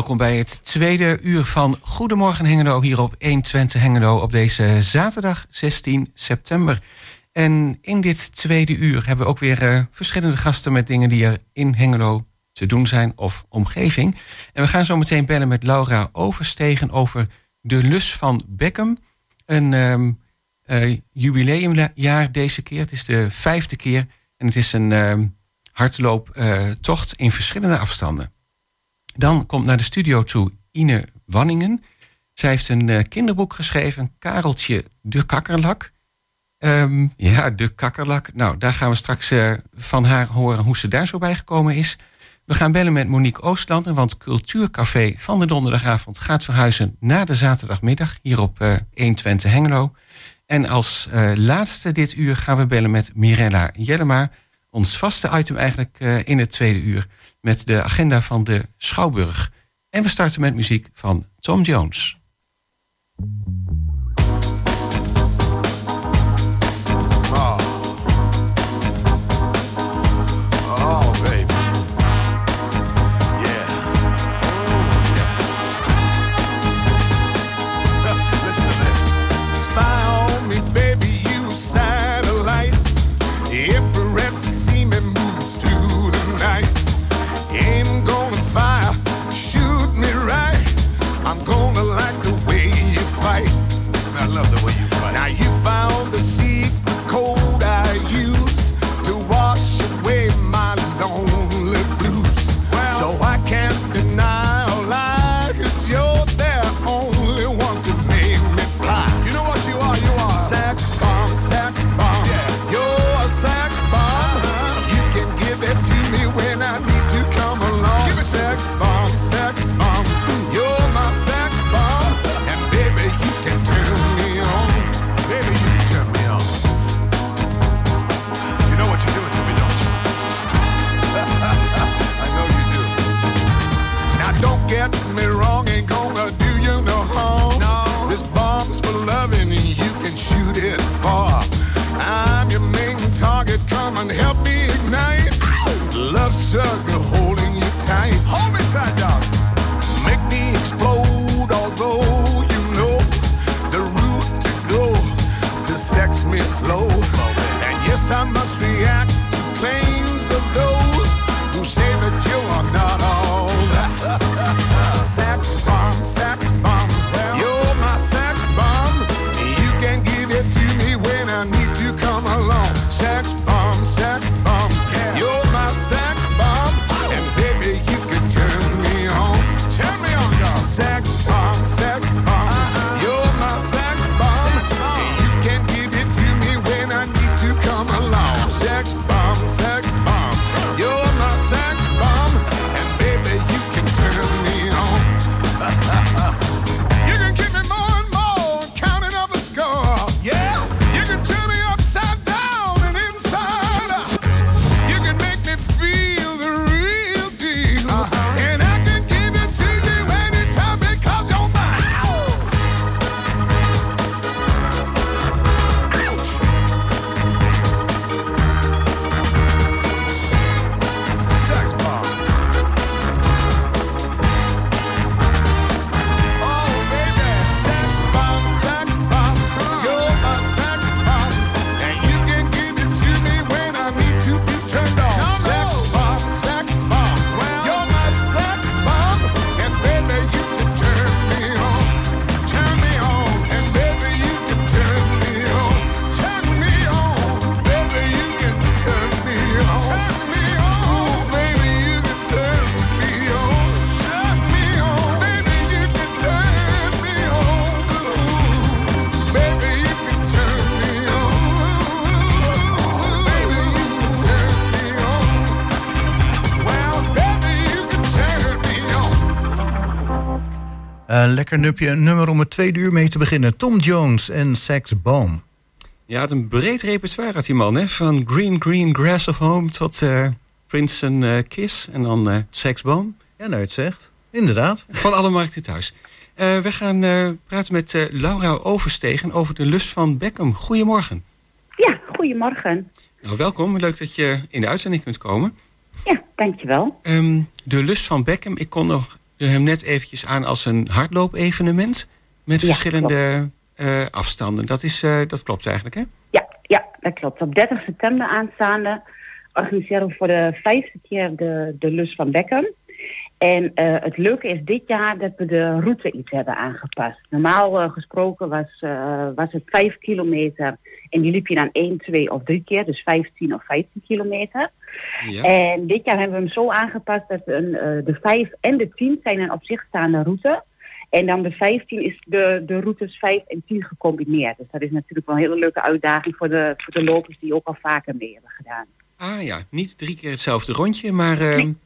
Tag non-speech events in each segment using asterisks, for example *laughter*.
welkom bij het tweede uur van Goedemorgen Hengelo hier op 120 Hengelo op deze zaterdag 16 september. En in dit tweede uur hebben we ook weer uh, verschillende gasten met dingen die er in Hengelo te doen zijn of omgeving. En we gaan zo meteen bellen met Laura Overstegen over de lus van Beckham. Een um, uh, jubileumjaar deze keer. Het is de vijfde keer en het is een uh, hardlooptocht in verschillende afstanden. Dan komt naar de studio toe Ine Wanningen. Zij heeft een uh, kinderboek geschreven, Kareltje de Kakkerlak. Um, ja, de kakkerlak. Nou, daar gaan we straks uh, van haar horen hoe ze daar zo bij gekomen is. We gaan bellen met Monique Oostland, want Cultuurcafé van de donderdagavond gaat verhuizen naar de zaterdagmiddag hier op uh, 120 Hengelo. En als laatste dit uur gaan we bellen met Mirella Jellema, ons vaste item eigenlijk in het tweede uur, met de agenda van de Schouwburg. En we starten met muziek van Tom Jones. Lekker nupje, een nummer om het tweede uur mee te beginnen. Tom Jones en Sax Boom. Ja, het een breed repertoire had die man, hè? Van Green Green Grass of Home tot uh, Prince and uh, Kiss en dan uh, Sax Boom. Ja, nou het zegt. Inderdaad. Van alle markten thuis. we gaan praten met Laura Overstegen over de lust van Beckham. Goedemorgen. Ja, goedemorgen. Nou, welkom. Leuk dat je in de uitzending kunt komen. Ja, dankjewel. Um, de lust van Beckham. Ik kon nog hem net eventjes aan als een hardloopevenement met verschillende uh, afstanden. Dat, is, uh, dat klopt eigenlijk, hè? Ja, ja, dat klopt. Op 30 september aanstaande organiseren we voor de vijfde keer de, de Lus van Beckham. En uh, het leuke is dit jaar dat we de route iets hebben aangepast. Normaal uh, gesproken was, uh, was het 5 kilometer en die liep je dan 1, 2 of 3 keer, dus 15 of 15 kilometer. Ja. En dit jaar hebben we hem zo aangepast dat een, de 5 en de 10 zijn een op zich staande route. En dan de 15 is de, de routes 5 en 10 gecombineerd. Dus dat is natuurlijk wel een hele leuke uitdaging voor de, voor de lopers die ook al vaker mee hebben gedaan. Ah ja, niet drie keer hetzelfde rondje, maar... Nee.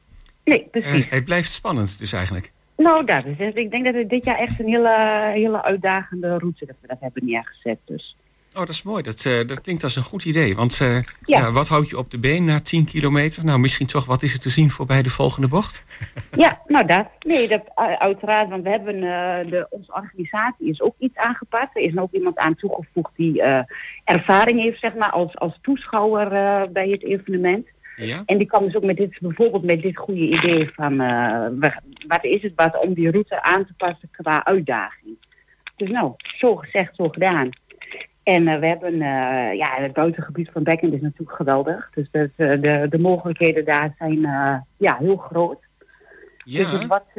Nee, precies. Uh, het blijft spannend dus eigenlijk. Nou, dat is het. Ik denk dat het dit jaar echt een hele, hele uitdagende route dat we dat hebben neergezet. Dus. Oh, dat is mooi. Dat, uh, dat klinkt als een goed idee. Want uh, ja. ja. wat houd je op de been na 10 kilometer? Nou, misschien toch, wat is er te zien voorbij de volgende bocht? *laughs* Ja, nou dat. Nee, dat, uiteraard. Want we hebben, de, onze organisatie is ook iets aangepast. Er is ook iemand aan toegevoegd die ervaring heeft, zeg maar, als, als toeschouwer bij het evenement. Ja? En die kwam dus ook met dit, bijvoorbeeld met dit goede idee van uh, wat is het wat om die route aan te passen qua uitdaging. Dus nou, zo gezegd, zo gedaan. En uh, we hebben, uh, ja, het buitengebied van Bekken is natuurlijk geweldig. Dus dat, de, de mogelijkheden daar zijn ja, heel groot. Ja. Dus het wordt,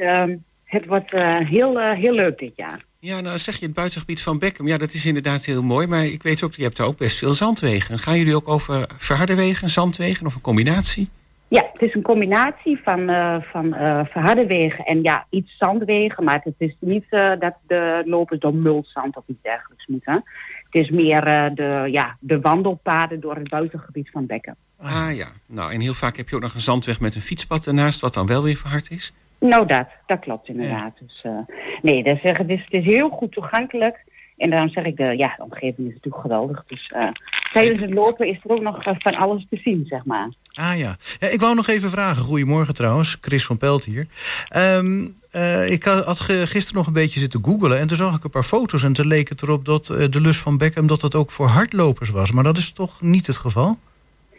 het wordt heel, heel leuk dit jaar. Ja, nou zeg je het buitengebied van Beckham. Ja, dat is inderdaad heel mooi. Maar ik weet ook, je hebt daar ook best veel zandwegen. Gaan jullie ook over verharde wegen, zandwegen of een combinatie? Ja, het is een combinatie van, uh, van uh, verharde wegen en ja, iets zandwegen. Maar het is niet uh, dat de lopers door multzand of iets dergelijks moeten. Het is meer de, ja, de wandelpaden door het buitengebied van Beckham. Ah ja, nou en heel vaak heb je ook nog een zandweg met een fietspad ernaast... wat dan wel weer verhard is. Nou, dat, dat klopt inderdaad. Ja. Dus, uh, nee, dat zeg, het, is, het is heel goed toegankelijk. En daarom zeg ik, de, ja, de omgeving is natuurlijk geweldig. Dus uh, tijdens het lopen is er ook nog van alles te zien, zeg maar. Ah ja. ja. Ik wou nog even vragen. Goedemorgen trouwens, Chris van Pelt hier. Um, uh, ik had gisteren nog een beetje zitten googelen... en toen zag ik een paar foto's en toen leek het erop dat de lus van Beckham... dat dat ook voor hardlopers was. Maar dat is toch niet het geval?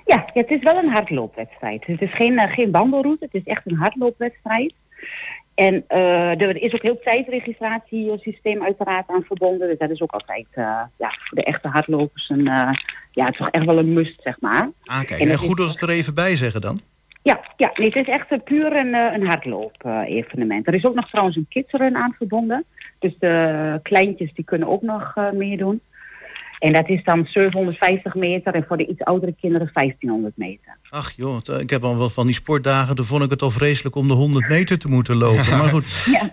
Ja, ja het is wel een hardloopwedstrijd. Het is geen, geen wandelroute, het is echt een hardloopwedstrijd. En uh, er is ook heel tijdregistratiesysteem uiteraard aan verbonden. Dus dat is ook altijd uh, ja, voor de echte hardlopers een, uh, ja, toch echt wel een must, zeg maar. Ah, kijk. En, en goed als het er even bij zeggen dan? Ja, ja nee, het is echt puur een, een hardloop-evenement. er is ook nog trouwens een kidsrun aan verbonden. Dus de kleintjes die kunnen ook nog meedoen. En dat is dan 750 meter en voor de iets oudere kinderen 1500 meter. Ach joh, ik heb al wel van die sportdagen, toen vond ik het al vreselijk om de 100 meter te moeten lopen. Maar goed. *laughs* Ja,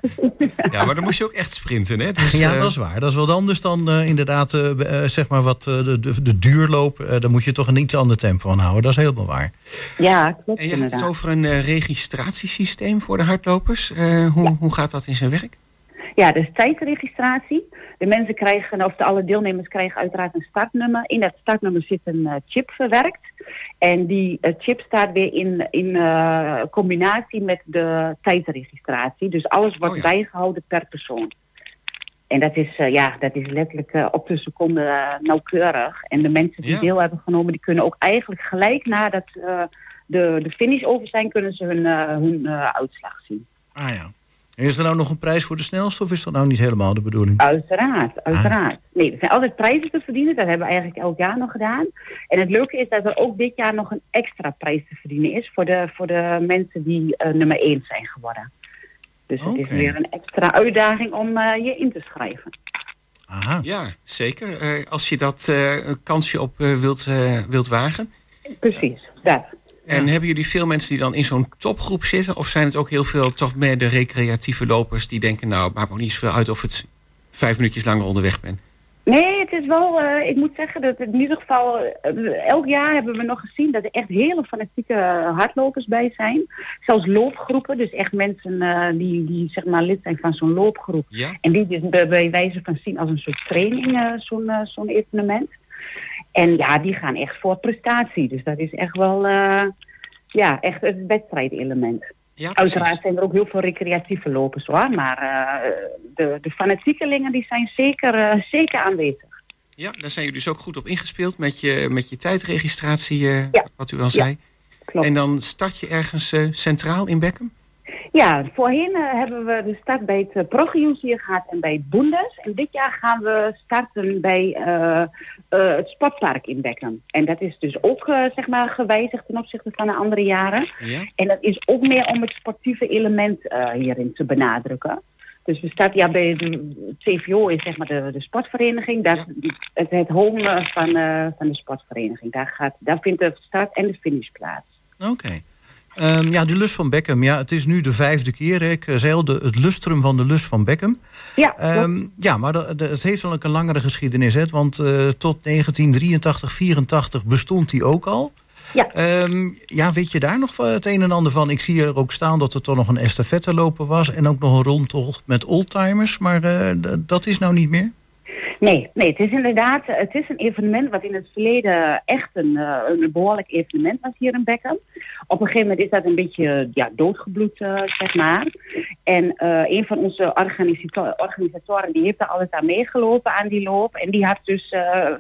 ja maar dan moest je ook echt sprinten, hè? Dus, ja, dat is waar. Dat is wat anders dan uh, inderdaad, uh, uh, zeg maar, wat de, de, de duurloop. daar moet je toch een iets ander tempo aan houden. Dat is helemaal waar. Ja, klopt En je hebt het over een registratiesysteem voor de hardlopers. hoe, ja. hoe gaat dat in zijn werk? Ja, dus tijdregistratie. De mensen krijgen, of de alle deelnemers krijgen uiteraard een startnummer. In dat startnummer zit een uh, chip verwerkt. En die uh, chip staat weer in, in uh, combinatie met de tijdregistratie. Dus alles wordt oh ja. bijgehouden per persoon. En dat is, ja, dat is letterlijk op de seconde nauwkeurig. En de mensen die Ja. deel hebben genomen, die kunnen ook eigenlijk gelijk nadat de, de finish over zijn, kunnen ze hun, hun uitslag zien. Ah ja. En is er nou nog een prijs voor de snelste of is dat nou niet helemaal de bedoeling? Uiteraard, uiteraard. Nee, er zijn altijd prijzen te verdienen. Dat hebben we eigenlijk elk jaar nog gedaan. En het leuke is dat er ook dit jaar nog een extra prijs te verdienen is... voor de, voor de mensen die uh, nummer 1 zijn geworden. Dus het is weer een extra uitdaging om uh, je in te schrijven. Aha. Ja, zeker. Eh, als je dat eh, een kansje op eh, wilt, eh, wilt wagen. Precies, dat. En hebben jullie veel mensen die dan in zo'n topgroep zitten? Of zijn het ook heel veel toch meer de recreatieve lopers die denken... nou, maakt me niet zoveel uit of het vijf minuutjes langer onderweg ben. Nee, het is wel, uh, ik moet zeggen dat in ieder geval, uh, elk jaar hebben we nog gezien dat er echt hele fanatieke hardlopers bij zijn. Zelfs loopgroepen, dus echt mensen uh, die, die zeg maar lid zijn van zo'n loopgroep. Ja? En die dus bij, bij wijze van zien als een soort training, zo'n zo'n evenement. En ja, die gaan echt voor prestatie. Dus dat is echt wel, ja, echt het wedstrijdelement. Ja, Uiteraard zijn er ook heel veel recreatieve lopers hoor, maar uh, de, de fanatiekelingen die zijn zeker, uh, zeker aanwezig. Ja, daar zijn jullie dus ook goed op ingespeeld met je, met je tijdregistratie, Ja. wat u al zei. Klopt. En dan start je ergens centraal in Beckham? Ja, voorheen eh, hebben we de start bij het uh, hier gehad en bij Boendes. En dit jaar gaan we starten bij uh, het sportpark in Beckham. En dat is dus ook zeg maar gewijzigd ten opzichte van de andere jaren. Ja. En dat is ook meer om het sportieve element hierin te benadrukken. Dus we starten ja, bij de CVO is zeg maar de, de sportvereniging. Dat, het, het home van, van de sportvereniging. Daar, gaat, daar vindt de start en de finish plaats. Oké. Um, ja, die lust van Beckham. Ja, het is nu de vijfde keer. Ik zeilde het lustrum van de lust van Beckham. Ja, um, ja maar de, het heeft wel een langere geschiedenis. Hè? Want uh, tot 1983, 84 bestond die ook al. Ja. Um, ja, weet je daar nog het een en ander van? Ik zie er ook staan dat er toch nog een estafette lopen was... en ook nog een rondtocht met oldtimers. Maar uh, dat is nou niet meer? Nee, nee, het is inderdaad het is een evenement wat in het verleden echt een, uh, een behoorlijk evenement was hier in Beckham. Op een gegeven moment is dat een beetje ja, doodgebloed, uh, zeg maar. En uh, een van onze organisator organisatoren die heeft er altijd aan meegelopen aan die loop. En die had dus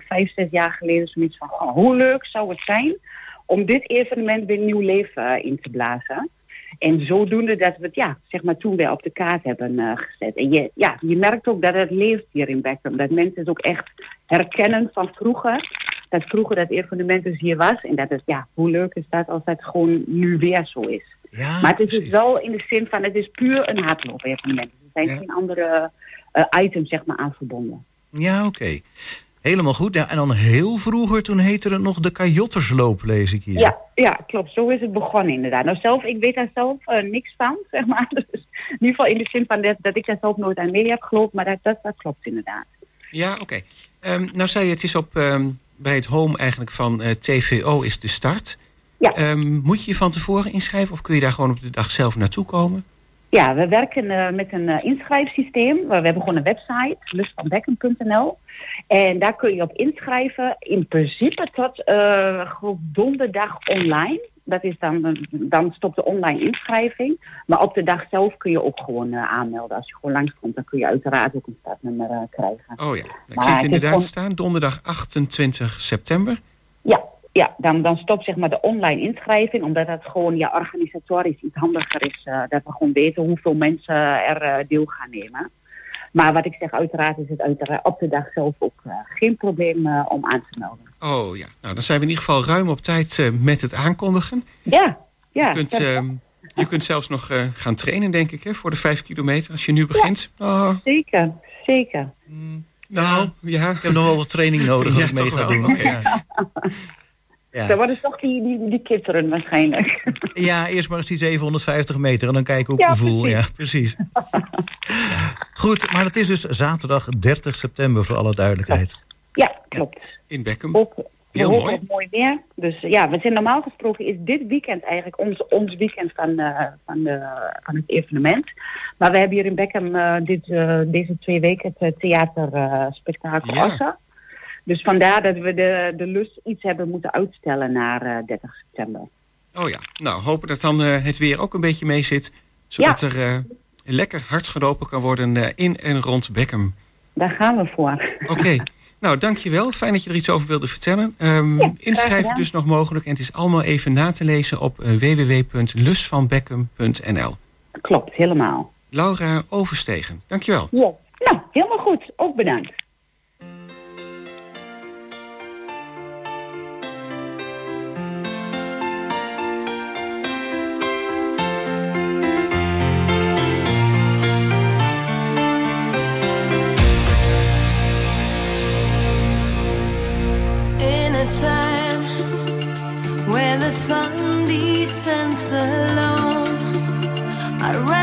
vijf, zes jaar geleden zoiets van, oh, hoe leuk zou het zijn om dit evenement weer nieuw leven in te blazen. En zodoende dat we het ja, zeg maar toen weer op de kaart hebben uh, gezet. En je, ja, je merkt ook dat het leeft hier in Beckham. Dat mensen het ook echt herkennen van vroeger. Dat vroeger dat evenement dus hier was. En dat is, ja, hoe leuk is dat als dat gewoon nu weer zo is. Ja, maar het is dus wel in de zin van, het is puur een hardloop-evenement. Er zijn geen andere uh, items zeg maar aan verbonden. Ja, oké. Helemaal goed. Ja, en dan heel vroeger, toen heette het nog de Kajottersloop, lees ik hier. Ja, ja, klopt. Zo is het begonnen inderdaad. Nou zelf, ik weet daar zelf uh, niks van, *laughs* zeg maar. Dus in ieder geval in de zin van dat, dat ik daar zelf nooit aan mee heb gelopen, maar dat, dat, dat klopt inderdaad. Ja, oké. Okay. Um, nou zei je, het is op, um, bij het home eigenlijk van uh, TVO is de start. Ja. Um, moet je je van tevoren inschrijven of kun je daar gewoon op de dag zelf naartoe komen? Ja, we werken uh, met een uh, inschrijfsysteem. We hebben gewoon een website, lustvanbekken.nl. En daar kun je op inschrijven. In principe tot uh, donderdag online. Dat is dan, dan stopt de online inschrijving. Maar op de dag zelf kun je ook gewoon aanmelden. Als je gewoon langskomt, dan kun je uiteraard ook een startnummer krijgen. Oh ja, ik zie het inderdaad gewoon... staan. Donderdag 28 september. Ja, dan, dan stopt zeg maar de online inschrijving, omdat het gewoon ja, organisatorisch iets handiger is. Uh, dat we gewoon weten hoeveel mensen er uh, deel gaan nemen. Maar wat ik zeg, uiteraard is het uiteraard op de dag zelf ook uh, geen probleem om aan te melden. Oh ja, nou dan zijn we in ieder geval ruim op tijd met het aankondigen. Ja, ja. Je kunt, ehm, je kunt zelfs nog gaan trainen, denk ik, hè, voor de vijf kilometer als je nu begint. Ja, oh. Zeker, zeker. Mm, nou, ja. Ik heb nog wel wat training nodig als ik mee ga doen. Okay. Ja. Ja. Dan worden toch die, die, die kitteren waarschijnlijk. *laughs* Ja, eerst maar eens die 750 meter en dan kijken hoe ik me voel. Ja, precies. Goed, maar het is dus zaterdag 30 september voor alle duidelijkheid. Ja, klopt. In Beckham. Ook, Heel mooi. mooi weer. Dus ja, we zijn normaal gesproken is dit weekend eigenlijk ons, ons weekend van, uh, van, de, van het evenement. Maar we hebben hier in Beckham uh, dit, uh, deze twee weken het theaterspektakel ja. Dus vandaar dat we de, de lust iets hebben moeten uitstellen naar uh, eh, 30 september. Oh ja, nou hopen dat dan uh, het weer ook een beetje mee zit. Zodat er uh, lekker hard gelopen kan worden in en rond Beckham. Daar gaan we voor. Oké, *laughs* nou dankjewel. Fijn dat je er iets over wilde vertellen. Um, ja, inschrijven dus nog mogelijk. En het is allemaal even na te lezen op www.lusvanbeckham.nl. Klopt, helemaal. Laura Overstegen, dankjewel. Ja, nou helemaal goed. Ook bedankt. I ran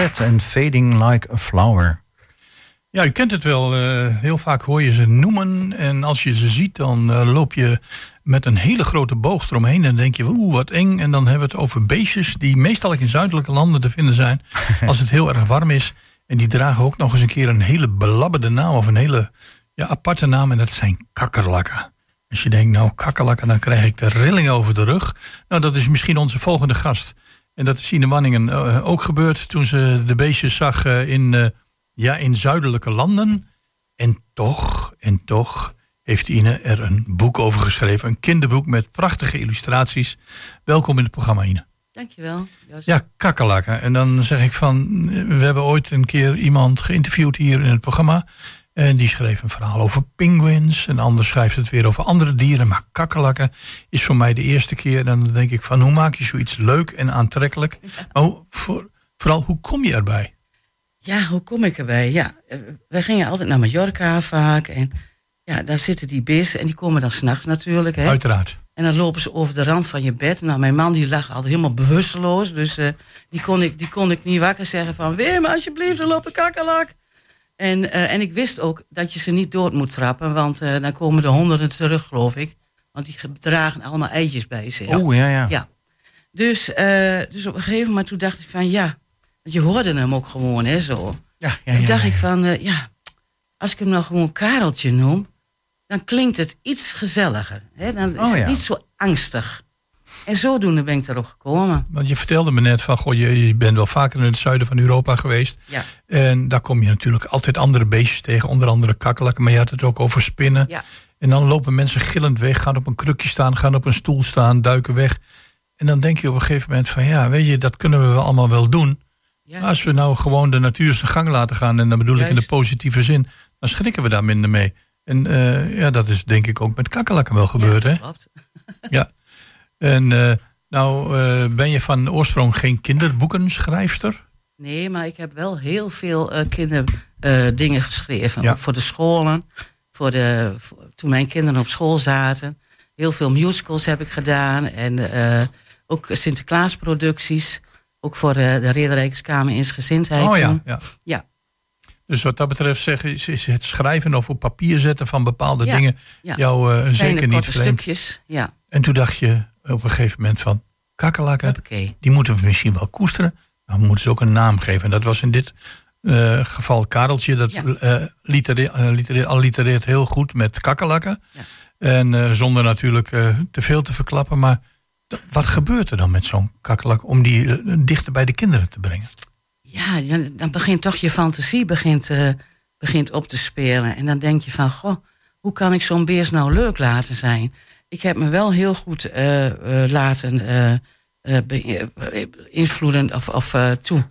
En Fading Like a Flower. Ja, u kent het wel. Uh, heel vaak hoor je ze noemen. En als je ze ziet, dan uh, loop je met een hele grote boog eromheen. En dan denk je, oeh, wat eng. En dan hebben we het over beestjes die meestal in zuidelijke landen te vinden zijn. *laughs* als het heel erg warm is. En die dragen ook nog eens een keer een hele belabberde naam. Of een hele ja, aparte naam. En dat zijn kakkerlakken. Als je denkt, nou, kakkerlakken, dan krijg ik de rilling over de rug. Nou, dat is misschien onze volgende gast. En dat is Ine Wanningen uh, ook gebeurd toen ze de beestjes zag in ja, in zuidelijke landen. En toch, en toch heeft Ine er een boek over geschreven. Een kinderboek met prachtige illustraties. Welkom in het programma, Ine. Dankjewel. Joost. Ja, kakkelakken. En dan zeg ik van, we hebben ooit een keer iemand geïnterviewd hier in het programma. En die schreef een verhaal over penguins. En anders schrijft het weer over andere dieren. Maar kakkelakken is voor mij de eerste keer. En dan denk ik van, hoe maak je zoiets leuk en aantrekkelijk? Maar voor, vooral, hoe kom je erbij? Ja, hoe kom ik erbij? Ja, eh, we gingen altijd naar Mallorca vaak. En ja, daar zitten die beesten en die komen dan s'nachts natuurlijk. Hè. Uiteraard. En dan lopen ze over de rand van je bed. Nou, mijn man die lag altijd helemaal bewusteloos. Dus uh, die, kon ik, die kon ik niet wakker zeggen van... Wim, alsjeblieft, er loopt een kakkerlak. En, uh, en ik wist ook dat je ze niet dood moet trappen. Want uh, dan komen de honderden terug, geloof ik. Want die dragen allemaal eitjes bij zich. Oh, ja, ja. ja. Dus, dus op een gegeven moment toen dacht ik van... ja, je hoorde hem ook gewoon, hè, zo. Ja, ja, Toen dacht ik van, ja, als ik hem nou gewoon Kareltje noem... dan klinkt het iets gezelliger. Hè? Dan is oh, het niet zo angstig. En zodoende ben ik erop gekomen. Want je vertelde me net van, goh, je, je bent wel vaker in het zuiden van Europa geweest. Ja. En daar kom je natuurlijk altijd andere beestjes tegen, onder andere kakkelakken. Maar je had het ook over spinnen. Ja. En dan lopen mensen gillend weg, gaan op een krukje staan, gaan op een stoel staan, duiken weg. En dan denk je op een gegeven moment van, ja, weet je, dat kunnen we wel allemaal wel doen. Ja. Als we nou gewoon de natuur zijn gang laten gaan, en dan bedoel ik in de positieve zin, dan schrikken we daar minder mee. En uh, ja, dat is denk ik ook met kakkerlakken wel gebeurd, ja, hè? Klopt. ja. *laughs* En uh, nou uh, ben je van oorsprong geen kinderboekenschrijfster? Nee, maar ik heb wel heel veel kinderdingen geschreven. Ja. Voor de scholen, voor de, voor, toen mijn kinderen op school zaten. Heel veel musicals heb ik gedaan en ook Sinterklaasproducties. Ook voor de, de Ridderrijkskamer Insgezindheid. Oh ja, ja. ja. Dus wat dat betreft zeggen, is, is het schrijven of op papier zetten van bepaalde dingen jou uh, zeker niet vreemd. stukjes, ja. En toen dacht je op een gegeven moment van kakkerlakken, die moeten we misschien wel koesteren. Maar we moeten ze ook een naam geven. En dat was in dit uh, geval Kareltje. Dat ja. uh, allitereert heel goed met kakkerlakken. En zonder natuurlijk te veel te verklappen. Maar wat gebeurt er dan met zo'n kakkelak om die eh, dichter bij de kinderen te brengen? Ja, dan begint toch je fantasie begint, begint op te spelen. En dan denk je van, goh, hoe kan ik zo'n beest nou leuk laten zijn? Ik heb me wel heel goed uh, uh, laten invloeden of, of toe.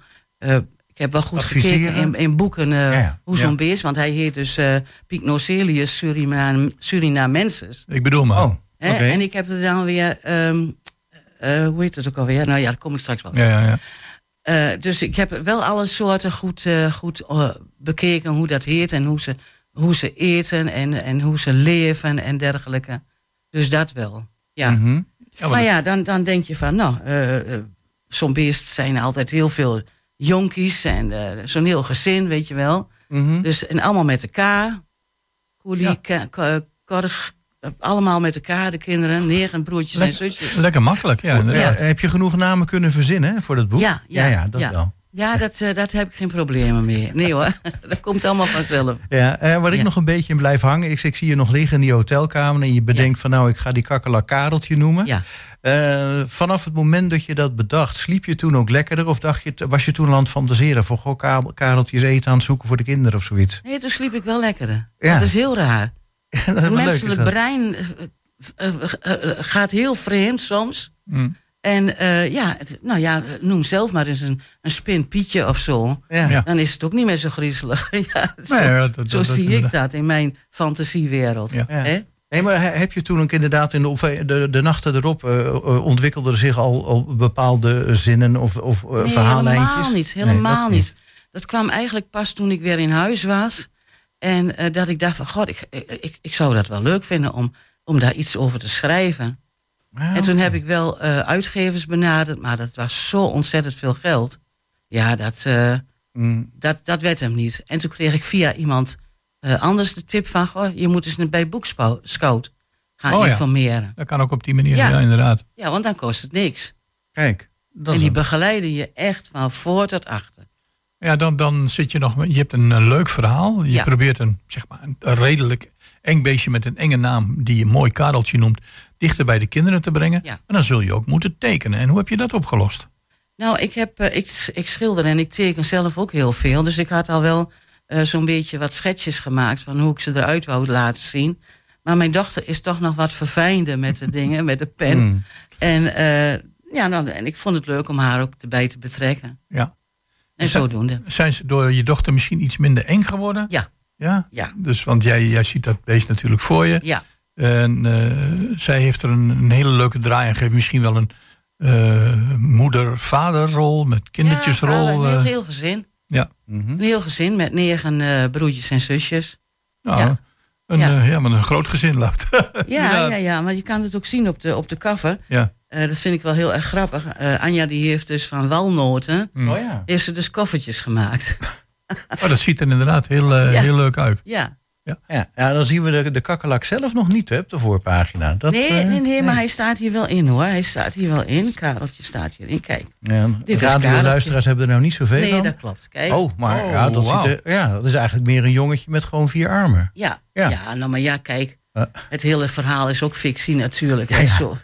ik heb wel goed gekeken in, in boeken ja, hoe zo'n ja. beest, want hij heet dus Pycnocelius Surinam, Surinamensis. Ik bedoel maar. Oh. Okay. En ik heb er dan weer um, uh, hoe heet het ook alweer? Nou ja, daar kom ik straks wel. Ja, ja, ja. Uh, dus ik heb wel alle soorten goed, uh, goed bekeken hoe dat heet en hoe ze, hoe ze eten en, en hoe ze leven en dergelijke. Dus dat wel. Ja. Mm -hmm. ja maar, maar ja, dan, dan denk je van, nou, zo'n beest zijn altijd heel veel jonkies en zo'n heel gezin, weet je wel. Mm -hmm. Dus en allemaal met elkaar. Koelie, ja. korg, allemaal met elkaar, de kinderen, negen broertjes en zusjes. Lekker makkelijk, ja. ja. Heb je genoeg namen kunnen verzinnen voor dat boek? Ja, ja, ja, ja dat ja. wel. Ja, dat, uh, dat heb ik geen problemen mee. Nee hoor, *laughs* dat komt allemaal vanzelf. Ja, uh, waar ik nog een beetje in blijf hangen is... ik zie je nog liggen in die hotelkamer... en je bedenkt van nou, ik ga die kakkerlak Kareltje noemen. Ja. Uh, vanaf het moment dat je dat bedacht, sliep je toen ook lekkerder? Of dacht je, was je toen aan het fantaseren voor goh, Kareltjes eten aan het zoeken voor de kinderen of zoiets? Nee, toen sliep ik wel lekkerder. Ja. Dat is heel raar. *laughs* het menselijk brein uh, gaat heel vreemd soms. Mm. En ja, het, nou ja, noem zelf maar eens een, een spin Pietje of zo. Ja. Dan is het ook niet meer zo griezelig. *laughs* ja, zo nee, ja, dat, zo dat, zie ik dat in mijn fantasiewereld. Ja. Nee, maar heb je toen ook inderdaad in de, de, de nachten erop uh, ontwikkelde zich al, al bepaalde zinnen of, of uh, nee, verhaallijntjes? Helemaal niet, helemaal nee, niet. Dat kwam eigenlijk pas toen ik weer in huis was. En uh, dat ik dacht van, god, ik, ik, ik zou dat wel leuk vinden om, om daar iets over te schrijven. En toen heb ik wel uh, uitgevers benaderd, maar dat was zo ontzettend veel geld. Ja, dat, eh, Mm. dat, dat werd hem niet. En toen kreeg ik via iemand eh, anders de tip van... Goh, je moet eens bij Boekscout gaan Oh ja. informeren. Dat kan ook op die manier, Ja. ja, inderdaad. Ja, want dan kost het niks. Kijk, dat en die een- begeleiden je echt van voor tot achter. Ja, dan, dan zit je nog. Je hebt een, eh, leuk verhaal. Je Ja. probeert een, zeg maar, een redelijk eng beestje met een enge naam, die je mooi Kareltje noemt, dichter bij de kinderen te brengen. Ja. En dan zul je ook moeten tekenen. En hoe heb je dat opgelost? Nou, ik, heb, eh, ik, ik schilder en ik teken zelf ook heel veel. Dus ik had al wel eh, zo'n beetje wat schetsjes gemaakt... van hoe ik ze eruit wou laten zien. Maar mijn dochter is toch nog wat verfijnder met de dingen, met de pen. Mm. En, eh, ja, nou, en ik vond het leuk om haar ook erbij te betrekken. Ja. En zodoende. Zijn ze door je dochter misschien iets minder eng geworden? Ja. Ja? Ja. Dus, want jij, jij ziet dat beest natuurlijk voor je. Ja, En eh, zij heeft er een, een hele leuke draai aan gegeven. Misschien wel een eh, moeder-vaderrol met kindertjesrol. Ja, vader, een heel, eh. heel gezin. ja. Mhm. Een heel gezin met negen eh, broertjes en zusjes. Nou, Ja. Een, Ja. maar een groot gezin loopt. *laughs* Ja, ja, ja, maar je kan het ook zien op de, op de cover. ja. Eh, dat vind ik wel heel erg grappig. Eh, Anja die heeft dus van walnoten... Oh ja. heeft ze dus koffertjes gemaakt. *laughs* Oh, dat ziet er inderdaad heel, eh, Ja. heel leuk uit. ja. Ja, ja, dan zien we de, de kakkelak zelf nog niet hè, op de voorpagina. Dat, nee, eh, nee, nee, maar hij staat hier wel in hoor. Hij staat hier wel in. Kareltje staat hierin. Kijk. Ja, Dit is Radio-luisteraars hebben er nou niet zoveel Nee, aan. dat klopt. Kijk. Oh, maar Oh, ja, dat ziet er, ja, dat is eigenlijk meer een jongetje met gewoon vier armen. Ja, Ja. ja. nou maar ja, kijk. Het hele verhaal is ook fictie natuurlijk. Ja. Zo,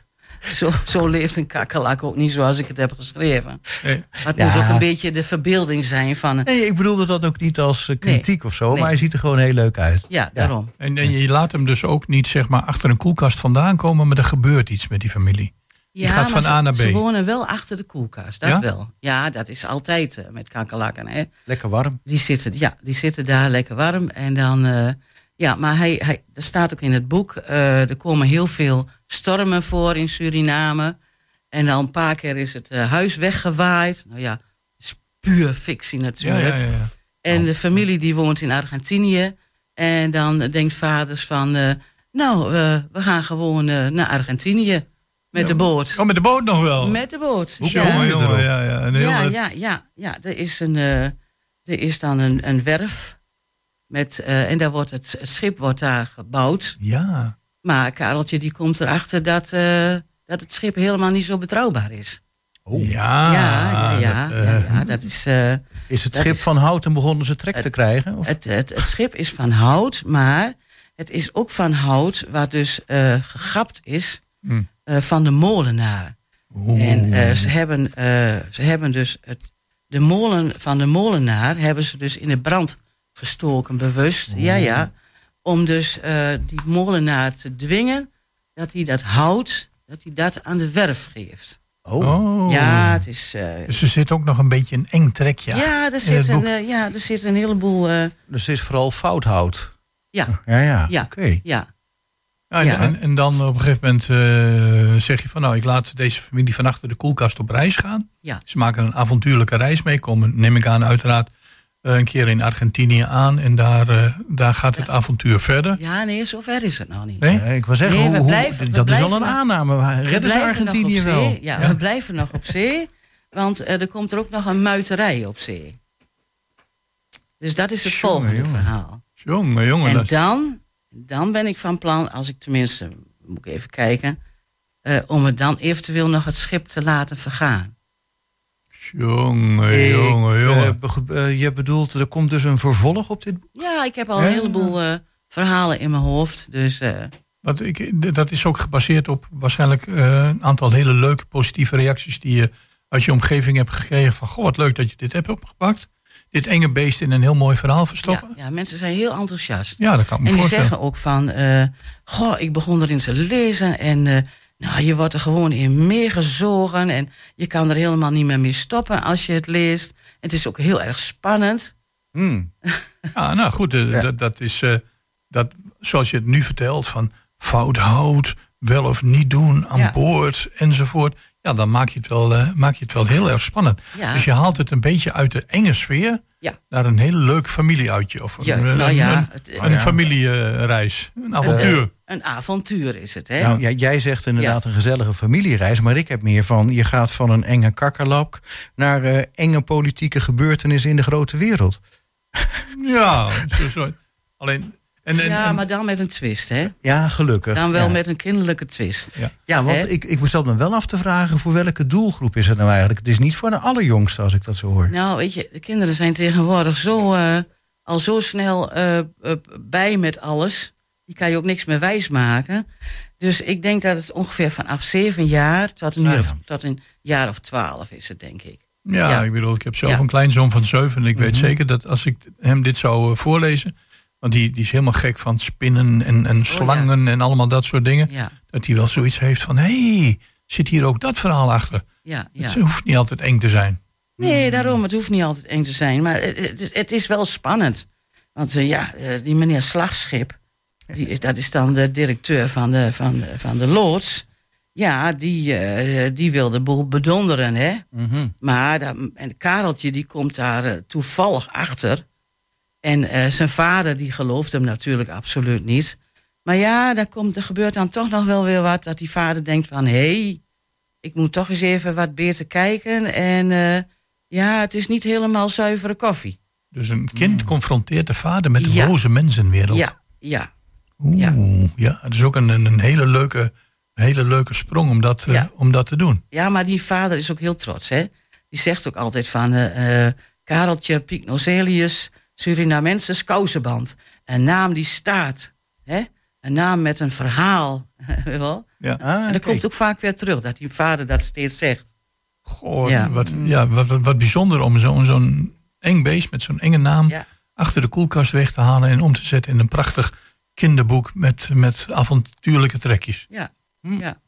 zo, zo leeft een kakkelak ook niet zoals ik het heb geschreven. Nee. Maar het Ja. moet ook een beetje de verbeelding zijn van... Nee, ik bedoelde dat ook niet als eh, kritiek of zo, Nee. maar hij ziet er gewoon heel leuk uit. Ja, daarom. En, en je laat hem dus ook niet zeg maar, achter een koelkast vandaan komen, maar er gebeurt iets met die familie. Ja, gaat van maar A naar B. Ze, ze wonen wel achter de koelkast, dat Ja? wel. Ja, dat is altijd eh, met kakkerlakken. Hè. Lekker warm. Die, zitten, ja, die zitten daar lekker warm. En dan, eh, ja, maar hij, hij, er staat ook in het boek, eh, er komen heel veel stormen voor in Suriname. En dan een paar keer is het eh, huis weggewaaid. Nou ja, het is puur fictie natuurlijk. ja, ja, ja. En de familie die woont in Argentinië. En dan denkt vaders van, eh, nou, eh, we gaan gewoon eh, naar Argentinië met de boot. Oh, met de boot nog wel. Met de boot. Hoe ja. kom Jongen, ja, ja. Ja, ja, ja, ja. Er is, een, eh, er is dan een, een werf. Met, eh, en daar wordt het, het schip wordt daar gebouwd. ja. Maar Kareltje die komt erachter dat, eh, dat het schip helemaal niet zo betrouwbaar is. Oh. Ja, ja, ja, ja, dat, eh, ja, ja, dat is... eh, Is het schip is- van hout en begonnen ze trek te krijgen? Of? het, het, het schip is van hout, maar het is ook van hout waar dus eh gegapt is Hm. eh, van de molenaar. Oeh. En eh, ze, hebben, eh, ze hebben dus het, de molen van de molenaar hebben ze dus in de brand gestoken, bewust. Ja, ja. Om dus eh, die molenaar te dwingen dat hij dat hout, dat hij dat aan de werf geeft. oh. Oh. Ja, het is. eh, Dus er zit ook nog een beetje een eng trekje. ja, er zit een, eh, ja, er zit een heleboel. eh, Dus het is vooral fouthout. ja, Ja, ja. Ja. Oké. ja. Ja, en, Ja. en, en dan op een gegeven moment eh, zeg je van nou, ik laat deze familie van achter de koelkast op reis gaan. Ja. Ze maken een avontuurlijke reis mee, komen, neem ik aan, uiteraard een keer in Argentinië aan. En daar, eh, daar gaat het avontuur verder. Ja, nee, zover is het nog niet. Nee? Eh, ik wil zeggen, Nee, hoe, blijven- dat is al een nog- aanname. Redden ze blijven nog Argentinië op wel? zee. Ja, we blijven nog op zee. Want eh, er komt er ook nog een muiterij op zee. Dus dat is het Jongen, volgende jongen. verhaal. Jongen, jongen. En dan, dan ben ik van plan, als ik tenminste, moet ik even kijken, eh, om het dan eventueel nog het schip te laten vergaan. Jongen, Ik, jongen, eh, jongen. eh, je bedoelt, er komt dus een vervolg op dit boek? Ja, ik heb al Ja. een heleboel eh, verhalen in mijn hoofd. Dus eh, Want ik, dat is ook gebaseerd op waarschijnlijk eh, een aantal hele leuke positieve reacties die je uit je omgeving hebt gekregen. Van goh, wat leuk dat je dit hebt opgepakt. Dit enge beest in een heel mooi verhaal verstoppen. ja, mensen zijn heel enthousiast. Ja, dat kan ik me En die zeggen ook van, eh, goh, ik begon erin te lezen en eh, nou, je wordt er gewoon in meegezogen en je kan er helemaal niet meer mee stoppen als je het leest. Het is ook heel erg spannend. Hmm. *laughs* Ja, nou goed, eh, Ja. Dat, dat is eh, dat, zoals je het nu vertelt, van fout hout, wel of niet doen aan Ja. boord enzovoort. Ja, dan maak je het wel, eh, maak je het wel heel erg spannend. Ja. Dus je haalt het een beetje uit de enge sfeer Ja. naar een heel leuk familieuitje. Of Ja, een, nou een- ja, een, familiereis. Een avontuur. Een avontuur is het, hè? Nou, ja, jij zegt inderdaad een gezellige familiereis, maar ik heb meer van je gaat van een enge kakkerlap naar eh, enge politieke gebeurtenissen in de grote wereld. ja, zo, zo. alleen. En, en, ja, en- maar dan met een twist, hè? Ja, gelukkig. Dan wel ja. met een kinderlijke twist. Ja, want Hè? ik, ik zat me wel af te vragen voor welke doelgroep is het nou eigenlijk? Het is niet voor de allerjongste als ik dat zo hoor. Nou, weet je, de kinderen zijn tegenwoordig zo, eh, al zo snel eh, eh, bij met alles. Die kan je ook niks meer wijs maken. Dus ik denk dat het ongeveer vanaf zeven jaar tot een, of- ja. tot een jaar of twaalf is het, denk ik. Ja, Ja. ik bedoel, ik heb zelf Ja. een kleinzoon van zeven. En ik weet Mhm. zeker dat als ik hem dit zou voorlezen. Want die, die is helemaal gek van spinnen en, en slangen en allemaal dat soort dingen. Ja, Dat hij wel zoiets heeft van: hé, hey, zit hier ook dat verhaal achter? ja, ja. Het hoeft niet altijd eng te zijn. Nee, daarom, het hoeft niet altijd eng te zijn. Maar het, het- het is wel spannend. Want eh, ja, eh, die meneer Slagschip, die, dat is dan de directeur van de, van de, van de loods. Ja, die, eh, die wil de boel bedonderen, hè. Mhm. Maar dat, en Kareltje die komt daar toevallig achter. En eh, zijn vader die gelooft hem natuurlijk absoluut niet. Maar ja, daar komt, er gebeurt dan toch nog wel weer wat. Dat die vader denkt van... hé, hey, ik moet toch eens even wat beter kijken. En eh, ja, het is niet helemaal zuivere koffie. Dus een kind confronteert de vader met de Ja. boze mensenwereld. Ja, ja, Oeh, ja. ja. het is ook een, een, hele, leuke, hele leuke sprong om dat, eh, om dat te doen. ja, maar die vader is ook heel trots, hè. Die zegt ook altijd van... Kareltje Pycnocelius Surinamensis kousenband. Een naam die staat, hè. Een naam met een verhaal, *laughs* weet je wel. Ja. Ah, En dat kijk. komt ook vaak weer terug, dat die vader dat steeds zegt. Goh, Ja. Wat, ja, wat, wat, wat bijzonder om zo'n zo'n eng beest met zo'n enge naam Ja. achter de koelkast weg te halen en om te zetten in een prachtig kinderboek met, met avontuurlijke trekjes. Ja, Hm. ja.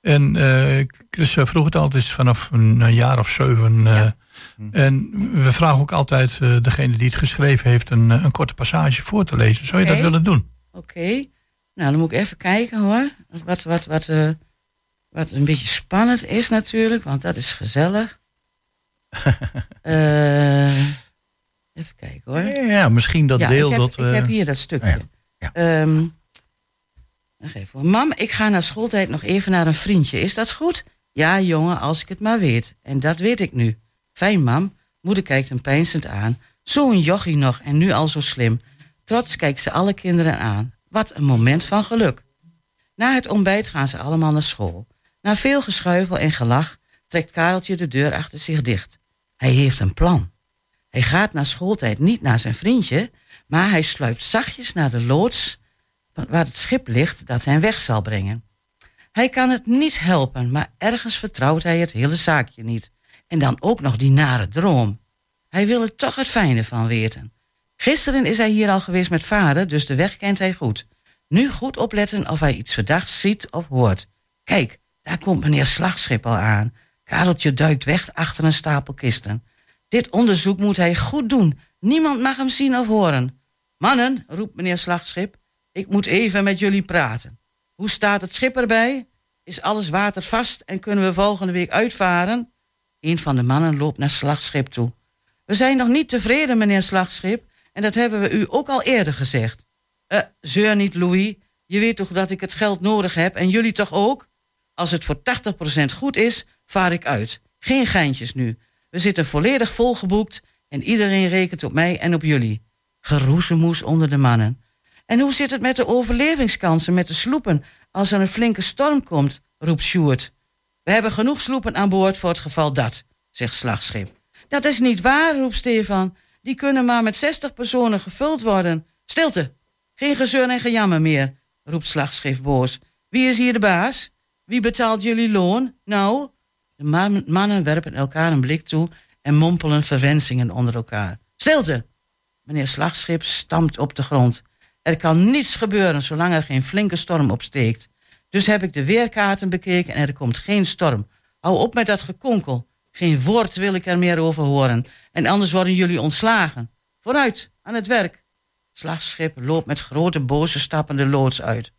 En eh Chris eh, vroeg het altijd vanaf een, een jaar of zeven. eh, Ja. En we vragen ook altijd eh, degene die het geschreven heeft een, een korte passage voor te lezen. Zou je dat willen doen? Oké. Nou, dan moet ik even kijken hoor. Wat, wat, wat, eh, wat een beetje spannend is natuurlijk, want dat is gezellig. *laughs* Eh, even kijken hoor. Ja, misschien dat ja, deel ik heb, dat... ik heb hier dat stukje. ja, ja. Mam, ik ga na schooltijd nog even naar een vriendje. Is dat goed? Ja, jongen, als ik het maar weet. En dat weet ik nu. Fijn, mam. Moeder kijkt hem peinzend aan. Zo'n jochie nog en nu al zo slim. Trots kijkt ze alle kinderen aan. Wat een moment van geluk. Na het ontbijt gaan ze allemaal naar school. Na veel geschuifel en gelach trekt Kareltje de deur achter zich dicht. Hij heeft een plan. Hij gaat na schooltijd niet naar zijn vriendje, maar hij sluipt zachtjes naar de loods waar het schip ligt dat hen weg zal brengen. Hij kan het niet helpen, maar ergens vertrouwt hij het hele zaakje niet. En dan ook nog die nare droom. Hij wil er toch het fijne van weten. Gisteren is hij hier al geweest met vader, dus de weg kent hij goed. Nu goed opletten of hij iets verdachts ziet of hoort. Kijk, daar komt meneer Slagschip al aan. Kareltje duikt weg achter een stapel kisten. Dit onderzoek moet hij goed doen. Niemand mag hem zien of horen. Mannen, roept meneer Slagschip, ik moet even met jullie praten. Hoe staat het schip erbij? Is alles watervast en kunnen we volgende week uitvaren? Een van de mannen loopt naar Slagschip toe. We zijn nog niet tevreden, meneer Slagschip, en dat hebben we u ook al eerder gezegd. Eh, zeur niet, Louis. Je weet toch dat ik het geld nodig heb en jullie toch ook? Als het voor 80% goed is, vaar ik uit. Geen geintjes nu. We zitten volledig volgeboekt en iedereen rekent op mij en op jullie. Geroezemoes onder de mannen. En hoe zit het met de overlevingskansen met de sloepen als er een flinke storm komt, roept Sjoerd. We hebben genoeg sloepen aan boord voor het geval dat, zegt Slagschip. Dat is niet waar, roept Stefan. Die kunnen maar met 60 personen gevuld worden. Stilte! Geen gezeur en gejammer meer, roept Slagschip boos. Wie is hier de baas? Wie betaalt jullie loon? Nou? De man- mannen werpen elkaar een blik toe en mompelen verwensingen onder elkaar. Stilte! Meneer Slagschip stampt op de grond. Er kan niets gebeuren zolang er geen flinke storm opsteekt. Dus heb ik de weerkaarten bekeken en er komt geen storm. Hou op met dat gekonkel. Geen woord wil ik er meer over horen. En anders worden jullie ontslagen. Vooruit, aan het werk. Slagschip loopt met grote boze stappen de loods uit.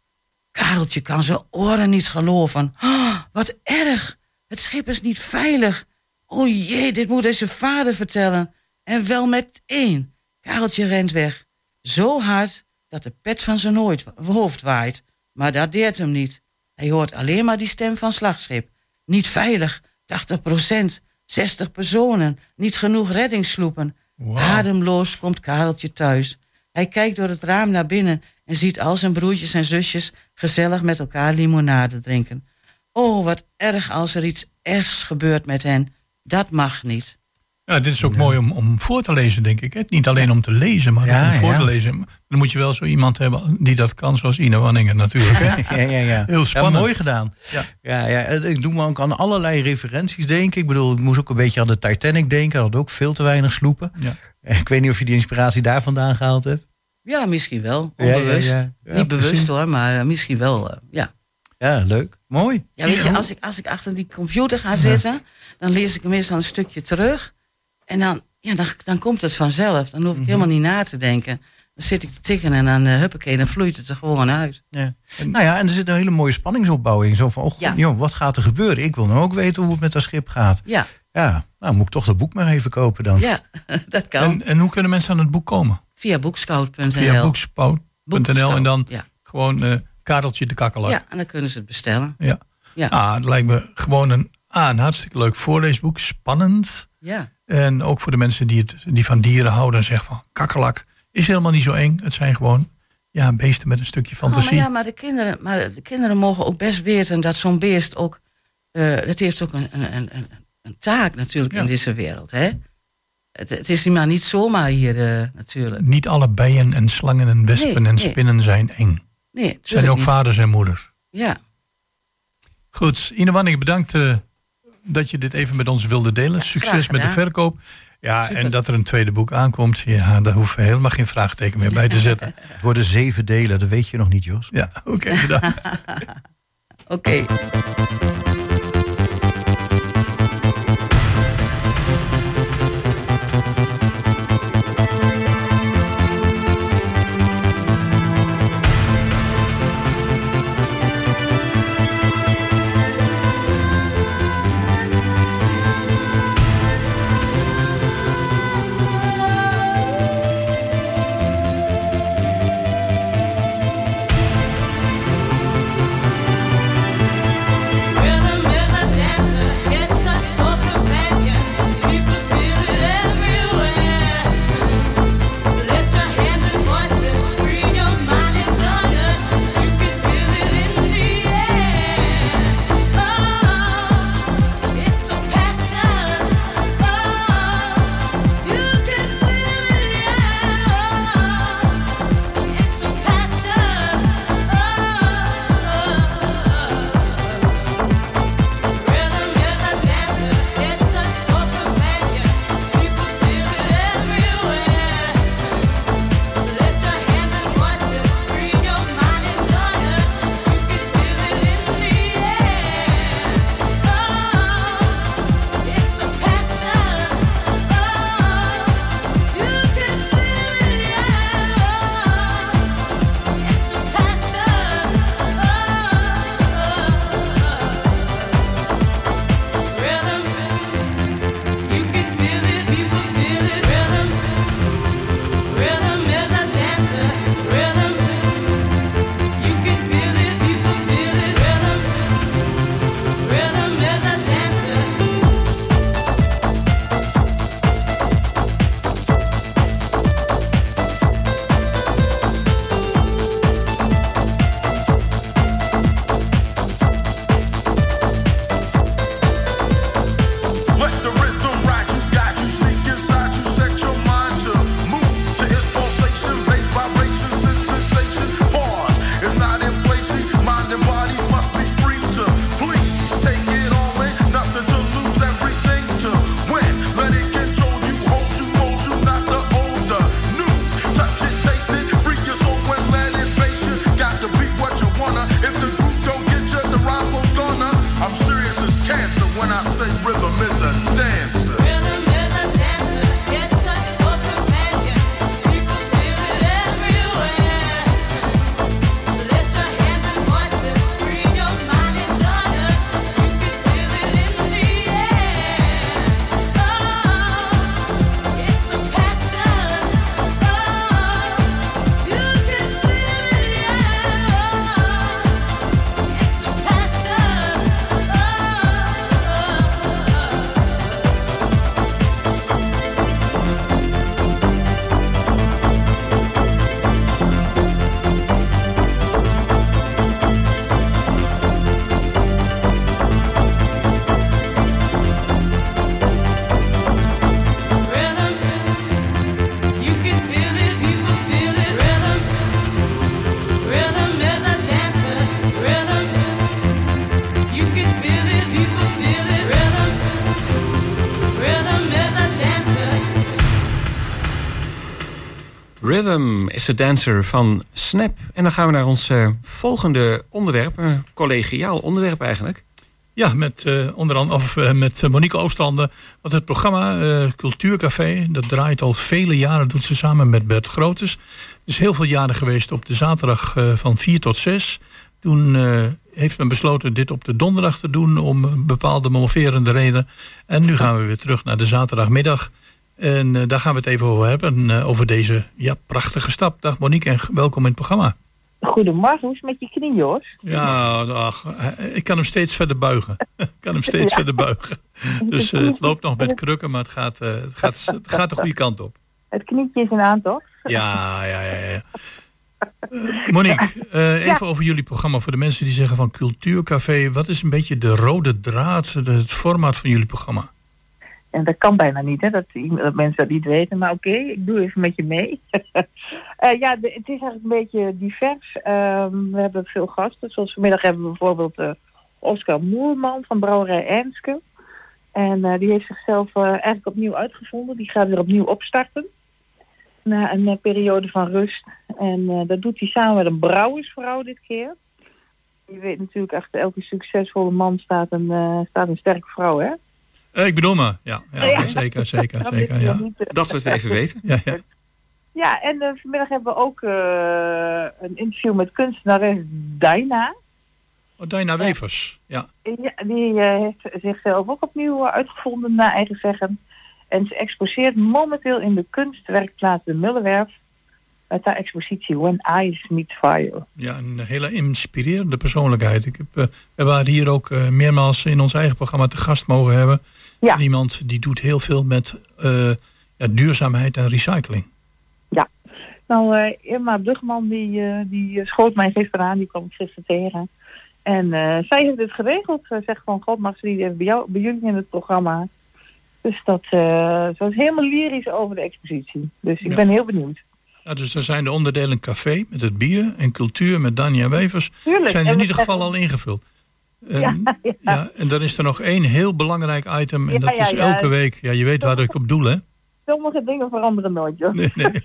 Kareltje kan zijn oren niet geloven. Oh, wat erg! Het schip is niet veilig. O jee, dit moet hij zijn vader vertellen. En wel met één. Kareltje rent weg. Zo hard dat de pet van zijn hoofd waait. Maar dat deert hem niet. Hij hoort alleen maar die stem van slagschip. Niet veilig, 80 procent, 60 personen, niet genoeg reddingssloepen. Wow. Ademloos komt Kareltje thuis. Hij kijkt door het raam naar binnen en ziet al zijn broertjes en zusjes gezellig met elkaar limonade drinken. Oh, wat erg als er iets ergs gebeurt met hen. Dat mag niet. Ja, dit is ook mooi om, om voor te lezen, denk ik. Hè? Niet alleen om te lezen, maar Ja, om voor ja. te lezen. Dan moet je wel zo iemand hebben die dat kan, zoals Ine Wanningen natuurlijk. Hè? *laughs* Ja, ja, ja. Heel spannend. Ja, mooi gedaan. Ja. Ja, ja, ik doe me ook aan allerlei referenties denken. Ik bedoel, ik moest ook een beetje aan de Titanic denken. Dat had ook veel te weinig sloepen. Ja. *laughs* Ik weet niet of je die inspiratie daar vandaan gehaald hebt. Ja, misschien wel. Ja, ja, Onbewust. ja. Ja, niet bewust hoor, maar eh, misschien wel. eh, ja. Ja, leuk. Mooi. Ja, weet je, als ik, als ik achter die computer ga zitten, dan lees ik hem meestal een stukje terug. En dan, ja, dan, dan komt het vanzelf. Dan hoef ik helemaal niet na te denken. Dan zit ik te tikken en dan, uh, huppakee, dan vloeit het er gewoon uit. Ja. nou ja, en er zit een hele mooie spanningsopbouw in. Zo van, oh Ja. joh, wat gaat er gebeuren? Ik wil nou ook weten hoe het met dat schip gaat. Ja, Ja, nou moet ik toch dat boek maar even kopen dan. ja *laughs* dat kan. En, en hoe kunnen mensen aan het boek komen? Via boekscout.nl. Via boekspout.nl en dan Ja. gewoon eh Kareltje de Kakkelak. ja, en dan kunnen ze het bestellen. Ja. Ja. Ah, het lijkt me gewoon een, ah, een hartstikke leuk voorleesboek. Spannend. Ja, En ook voor de mensen die, het, die van dieren houden en zeggen van kakkelak is helemaal niet zo eng. Het zijn gewoon ja, beesten met een stukje Oh, maar, fantasie. ja maar, de kinderen, maar de kinderen mogen ook best weten dat zo'n beest ook... eh het heeft ook een, een, een, een, taak natuurlijk Ja. in deze wereld. Hè? Het, het is maar niet zomaar hier eh, natuurlijk. Niet alle bijen en slangen en wespen Nee, en nee. spinnen zijn eng. Nee, Het zijn ook niet. vaders en moeders. Ja, Goed, Ine Wanning, bedankt eh, dat je dit even met ons wilde delen. Succes met de verkoop. Ja, Super. en dat er een tweede boek aankomt, ja, daar hoeven we helemaal geen vraagteken meer bij te *laughs* zetten. Het worden zeven delen, dat weet je nog niet, Jos. Ja, *laughs* oké, bedankt. *laughs* oké. Rhythm is a Dancer van Snap. En dan gaan we naar ons eh, volgende onderwerp. Een collegiaal onderwerp eigenlijk. Ja, met, uh, onder andere, of, uh, met Monique Oostranden. Want het programma Cultuurcafé, dat draait al vele jaren, doet ze samen met Bert Grotes. Dus heel veel jaren geweest op de zaterdag van 4 tot 6. Toen heeft men besloten dit op de donderdag te doen om bepaalde moverende redenen. En nu gaan we weer terug naar de zaterdagmiddag. En uh, daar gaan we het even over hebben, uh, over deze ja, prachtige stap. Dag Monique en welkom in het programma. Goedemorgen, hoe is het met je knie, Jos? Ja, ach, ik kan hem steeds verder buigen. *laughs* ik kan hem steeds ja. verder buigen. Dus uh, het loopt nog met krukken, maar het gaat, het, gaat, het gaat de goede kant op. Het knietje is een aantocht. Ja, ja, ja. ja. Monique, even ja. over jullie programma voor de mensen die zeggen van Cultuurcafé. Wat is een beetje de rode draad, het formaat van jullie programma? En dat kan bijna niet, hè, dat, dat mensen dat niet weten. Maar oké, ik doe even met je mee. uh, *laughs* ja, de, het is eigenlijk een beetje divers. Um, we hebben veel gasten. Zoals vanmiddag hebben we bijvoorbeeld uh, Oscar Moerman van Brouwerij Ernske. En uh, die heeft zichzelf eigenlijk opnieuw uitgevonden. Die gaat weer opnieuw opstarten. Na een periode van rust. En dat doet hij samen met een brouwersvrouw dit keer. Je weet natuurlijk, achter elke succesvolle man staat een, staat een sterke vrouw, hè? Uh, ik bedoel me, ja. ja, ja. zeker, zeker, zeker. Ja. Dat we het even weten. Ja, ja. ja en uh, vanmiddag hebben we ook uh, een interview met kunstenares Daina. Oh, Daina Wevers, ja. ja die heeft zichzelf ook opnieuw uitgevonden, naar eigen zeggen. En ze exposeert momenteel in de kunstwerkplaats De Mullenwerf met haar expositie When Eyes Meet Fire. Ja, een hele inspirerende persoonlijkheid. Ik heb, uh, we waren hier ook uh, meermaals in ons eigen programma te gast mogen hebben. Ja. Iemand die doet heel veel met uh, ja, duurzaamheid en recycling. Ja, nou Irma Brugman die, die schoot mij gisteren aan, die kwam ik gisteren tegen. En zij heeft het geregeld. Ze zegt van God mag ze die bij, jou, bij jullie in het programma. Dus dat, ze was helemaal lyrisch over de expositie. Dus ik ja. ben heel benieuwd. Ja, dus er zijn de onderdelen café met het bier en cultuur met Dania Wevers. Tuurlijk. Zijn in ieder geval al ingevuld. En, ja, *laughs* ja. ja, en dan is er nog één heel belangrijk item. En dat is elke week. Ja, je weet waar ik op doel, hè? Sommige dingen veranderen nooit, joh. Nee, nee. *laughs*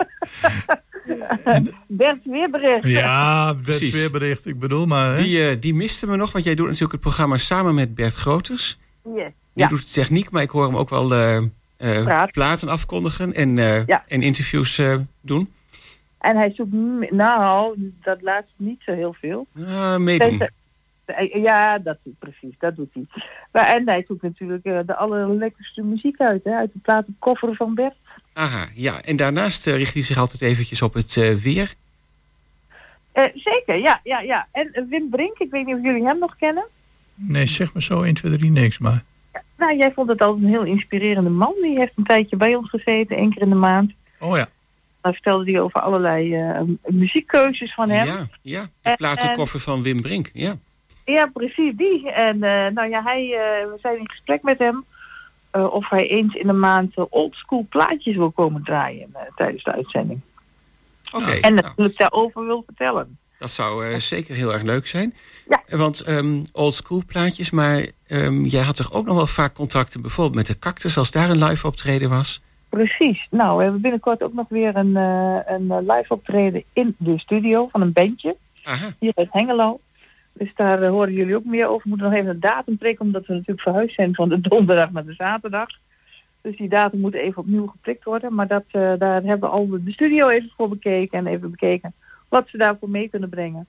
en, Bert Weerbericht. Ja, Bert Precies. Weerbericht. Ik bedoel maar... Hè? Die, uh, die miste me nog, want jij doet natuurlijk het programma samen met Bert Groters. Yes. Die doet techniek, maar ik hoor hem ook wel uh, uh, platen afkondigen en, en interviews doen. En hij zoekt, nou, dat laatst niet zo heel veel. Uh. Ja, dat doet precies, dat doet hij. Maar, en hij zoekt natuurlijk uh, de allerlekkerste muziek uit, hè, uit de platenkoffer van Bert. Aha, ja. En daarnaast uh, richt hij zich altijd eventjes op het uh, weer. zeker, ja, ja, ja. En Wim Brink, ik weet niet of jullie hem nog kennen. Nee, zeg maar zo 1, 2, 3 niks, maar... Nou, jij vond het altijd een heel inspirerende man. Die heeft een tijdje bij ons gezeten, één keer in de maand. Oh ja. Dan vertelde hij over allerlei uh, muziekkeuzes van hem. Ja, ja de platenkoffer van Wim Brink, ja. Ja, precies die. En uh, nou ja, hij, uh, we zijn in gesprek met hem of hij eens in de maand oldschool plaatjes wil komen draaien tijdens de uitzending. Oké. Okay, en natuurlijk nou. daarover wil vertellen. Dat zou zeker heel erg leuk zijn. Ja. Want um, oldschool plaatjes, maar um, jij had toch ook nog wel vaak contacten bijvoorbeeld met de Cactus als daar een live optreden was? Precies. Nou, we hebben binnenkort ook nog weer een, uh, een live optreden in de studio van een bandje. Aha. Hier uit Hengelo. Dus daar uh, horen jullie ook meer over. We moeten nog even een datum prikken, omdat we natuurlijk verhuisd zijn van de *laughs* donderdag naar de zaterdag. Dus die datum moet even opnieuw geprikt worden. Maar dat, uh, daar hebben we al de studio even voor bekeken en even bekeken wat ze daarvoor mee kunnen brengen.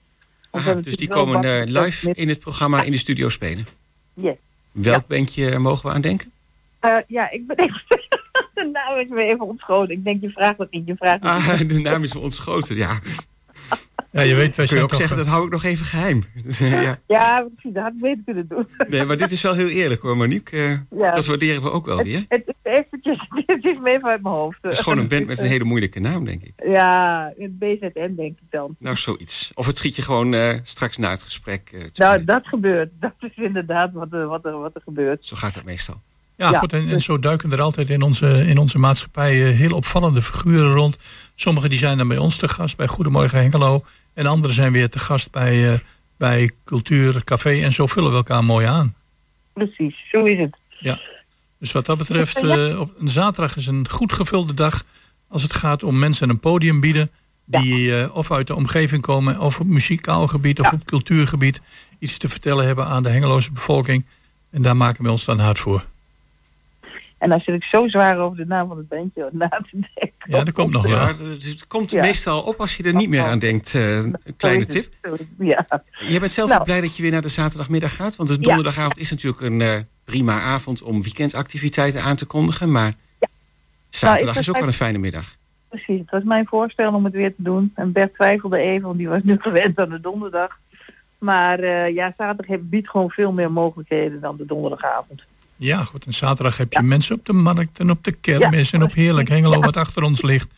Aha, dus die komen live in het programma in de studio spelen? Yes. Welk ja. bandje mogen we aan denken? ja, ik ben *laughs* even de naam is me even ontschoten. Ik denk, je vraagt het niet, je vraagt het ah, De naam is me ontschoten, ja. Ja, je weet, wij Kun je ook zeggen, dat hou ik nog even geheim. *laughs* Dus, uh, ja, ja precies, dat had ik beter kunnen doen. Nee, maar dit is wel heel eerlijk hoor, Monique. Uh, ja. Dat waarderen we ook wel weer. Het, het is eventjes, *laughs* het is me even uit mijn hoofd. Het is gewoon een band met een hele moeilijke naam, denk ik. Ja, het BZN denk ik dan. Nou, zoiets. Of het schiet je gewoon uh, straks na het gesprek uh, Nou, dat gebeurt. Dat is inderdaad wat er, wat, er, wat er gebeurt. Zo gaat het meestal. Ja, ja. Goed, en, en, zo duiken er altijd in onze, in onze maatschappij heel opvallende figuren rond. Sommigen die zijn dan bij ons te gast, bij Goedemorgen Hengelo. En anderen zijn weer te gast bij, uh, bij Cultuur Café. En zo vullen we elkaar mooi aan. Precies, zo is het. Ja. Dus wat dat betreft, uh, op een zaterdag is een goed gevulde dag... als het gaat om mensen een podium bieden... Die uh, of uit de omgeving komen, of op muzikaal gebied of Ja. op cultuurgebied iets te vertellen hebben aan de Hengeloze bevolking. En daar maken we ons dan hard voor. En dan zit ik zo zwaar over de naam van het bandje *laughs* na te denken. Ja, dat komt nog wel. Ja, het komt Ja. meestal op als je er niet meer aan denkt. eh, kleine tip. Ja. Je bent zelf Nou. ook blij dat je weer naar de zaterdagmiddag gaat. Want de Ja. donderdagavond is natuurlijk een eh, prima avond om weekendactiviteiten aan te kondigen. Maar zaterdag Nou, is ook wel een fijne middag. Precies, het was mijn voorstel om het weer te doen. En Bert twijfelde even, want die was nu *laughs* gewend aan de donderdag. Maar eh, ja, zaterdag heeft- biedt gewoon veel meer mogelijkheden dan de donderdagavond. Ja, goed. En zaterdag heb je mensen op de markt en op de kermis Ja, en op Heerlijk Hengelo Ja. wat achter ons ligt.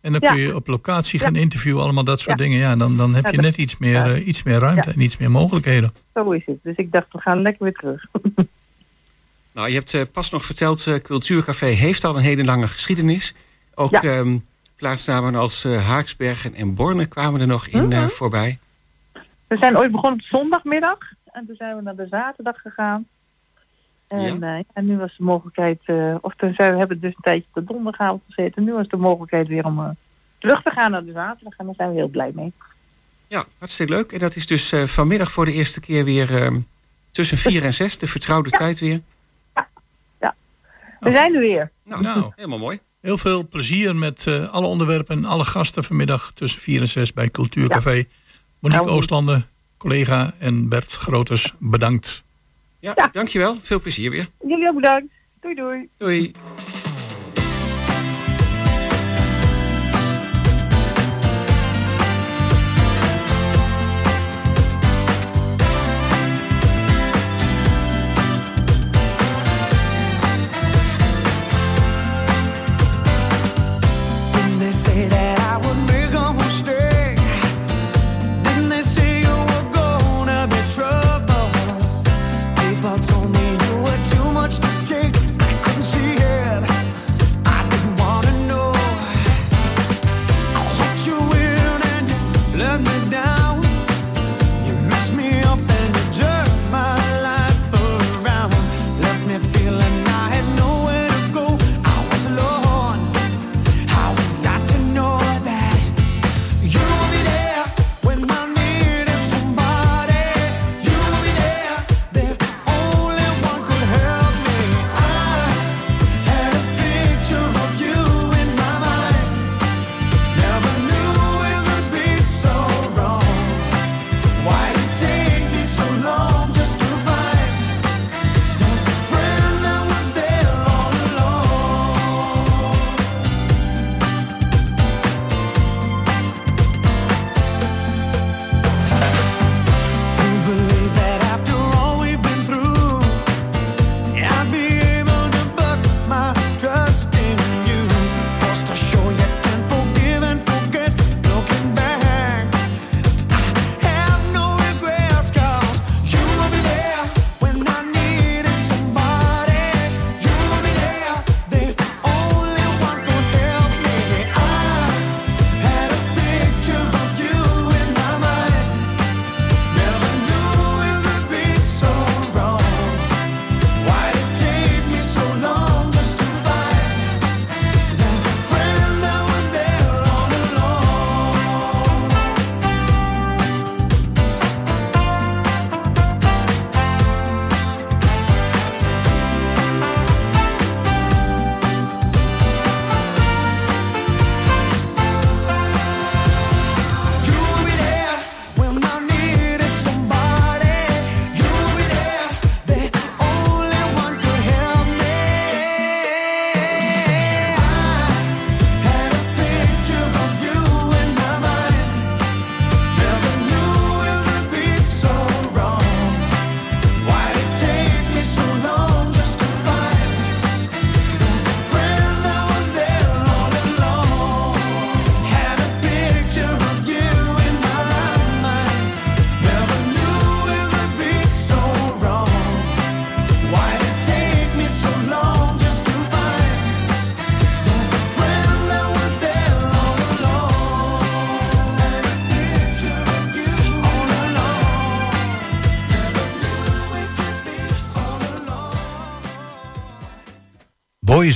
En dan Ja. kun je op locatie gaan interviewen, allemaal dat soort Ja. dingen. Ja, dan, dan heb Ja, je net iets meer, ja. eh, iets meer ruimte Ja. en iets meer mogelijkheden. Zo is het. Dus ik dacht, we gaan lekker weer terug. *laughs* Nou, je hebt eh, pas nog verteld, eh, Cultuurcafé heeft al een hele lange geschiedenis. Ook Ja. ehm, plaatsnamen als Haaksbergen en Borne kwamen er nog in eh, Mhm. voorbij. We zijn ooit begonnen op zondagmiddag. En toen zijn we naar de zaterdag gegaan. En, Ja. eh, en nu was de mogelijkheid, eh, of toen zijn we hebben dus een tijdje op de donderdagavond gezeten. Nu was de mogelijkheid weer om eh, terug te gaan naar de zaterdag. En daar zijn we heel blij mee. Ja, hartstikke leuk. En dat is dus eh, vanmiddag voor de eerste keer weer ehm, tussen 4 en 6, de vertrouwde tijd weer. We zijn er weer. Nou, Nou. helemaal mooi. Heel veel plezier met eh, alle onderwerpen en alle gasten vanmiddag tussen 4 en 6 bij Cultuurcafé. Monique Nou, Oostlanden, collega en Bert Groters, bedankt. Ja, dankjewel. Veel plezier weer. Jullie ook bedankt. Doei doei. Doei.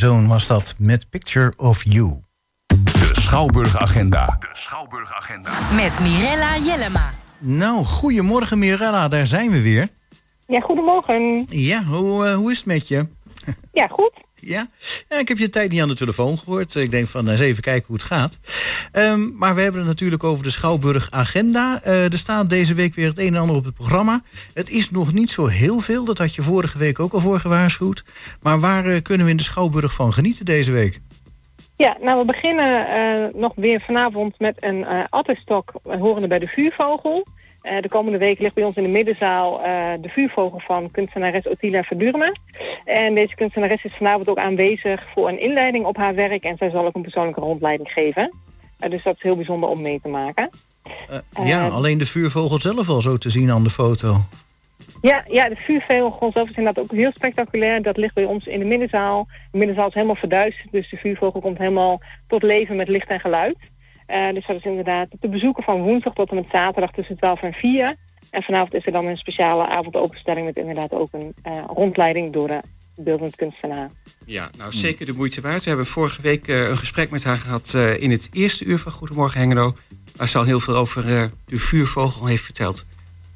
Boyzone was dat met Picture of You. De Schouwburg-agenda. Met Mirella Jellema. Nou, goedemorgen Mirella, daar zijn we weer. Ja, goedemorgen. Ja, hoe, eh, hoe is het met je? Ja, goed. Ja? ja, ik heb je tijd niet aan de telefoon gehoord. Ik denk van, eens even kijken hoe het gaat. Ehm, maar we hebben het natuurlijk over de Schouwburg-agenda. Eh, er staat deze week weer het een en ander op het programma. Het is nog niet zo heel veel, dat had je vorige week ook al voor gewaarschuwd. Maar waar eh, kunnen we in de Schouwburg van genieten deze week? Ja, nou we beginnen eh, nog weer vanavond met een uh, attestok horende bij de vuurvogel. Eh, de komende week ligt bij ons in de middenzaal eh, de vuurvogel van kunstenares Otila Verdurme. En deze kunstenares is vanavond ook aanwezig voor een inleiding op haar werk en zij zal ook een persoonlijke rondleiding geven. Eh, dus dat is heel bijzonder om mee te maken. ja, alleen de vuurvogel zelf al zo te zien aan de foto. Ja, ja, de vuurvogel zelf is inderdaad ook heel spectaculair. Dat ligt bij ons in de middenzaal. De middenzaal is helemaal verduisterd, dus de vuurvogel komt helemaal tot leven met licht en geluid. Uh, dus dat is inderdaad te bezoeken van woensdag tot en met zaterdag tussen 12 en 4. En vanavond is er dan een speciale avondopenstelling met inderdaad ook een uh, rondleiding door de beeldend kunstenaar. Ja, nou zeker de moeite waard. We hebben vorige week uh, een gesprek met haar gehad in het eerste uur van Goedemorgen Hengelo. Waar ze al heel veel over de vuurvogel heeft verteld.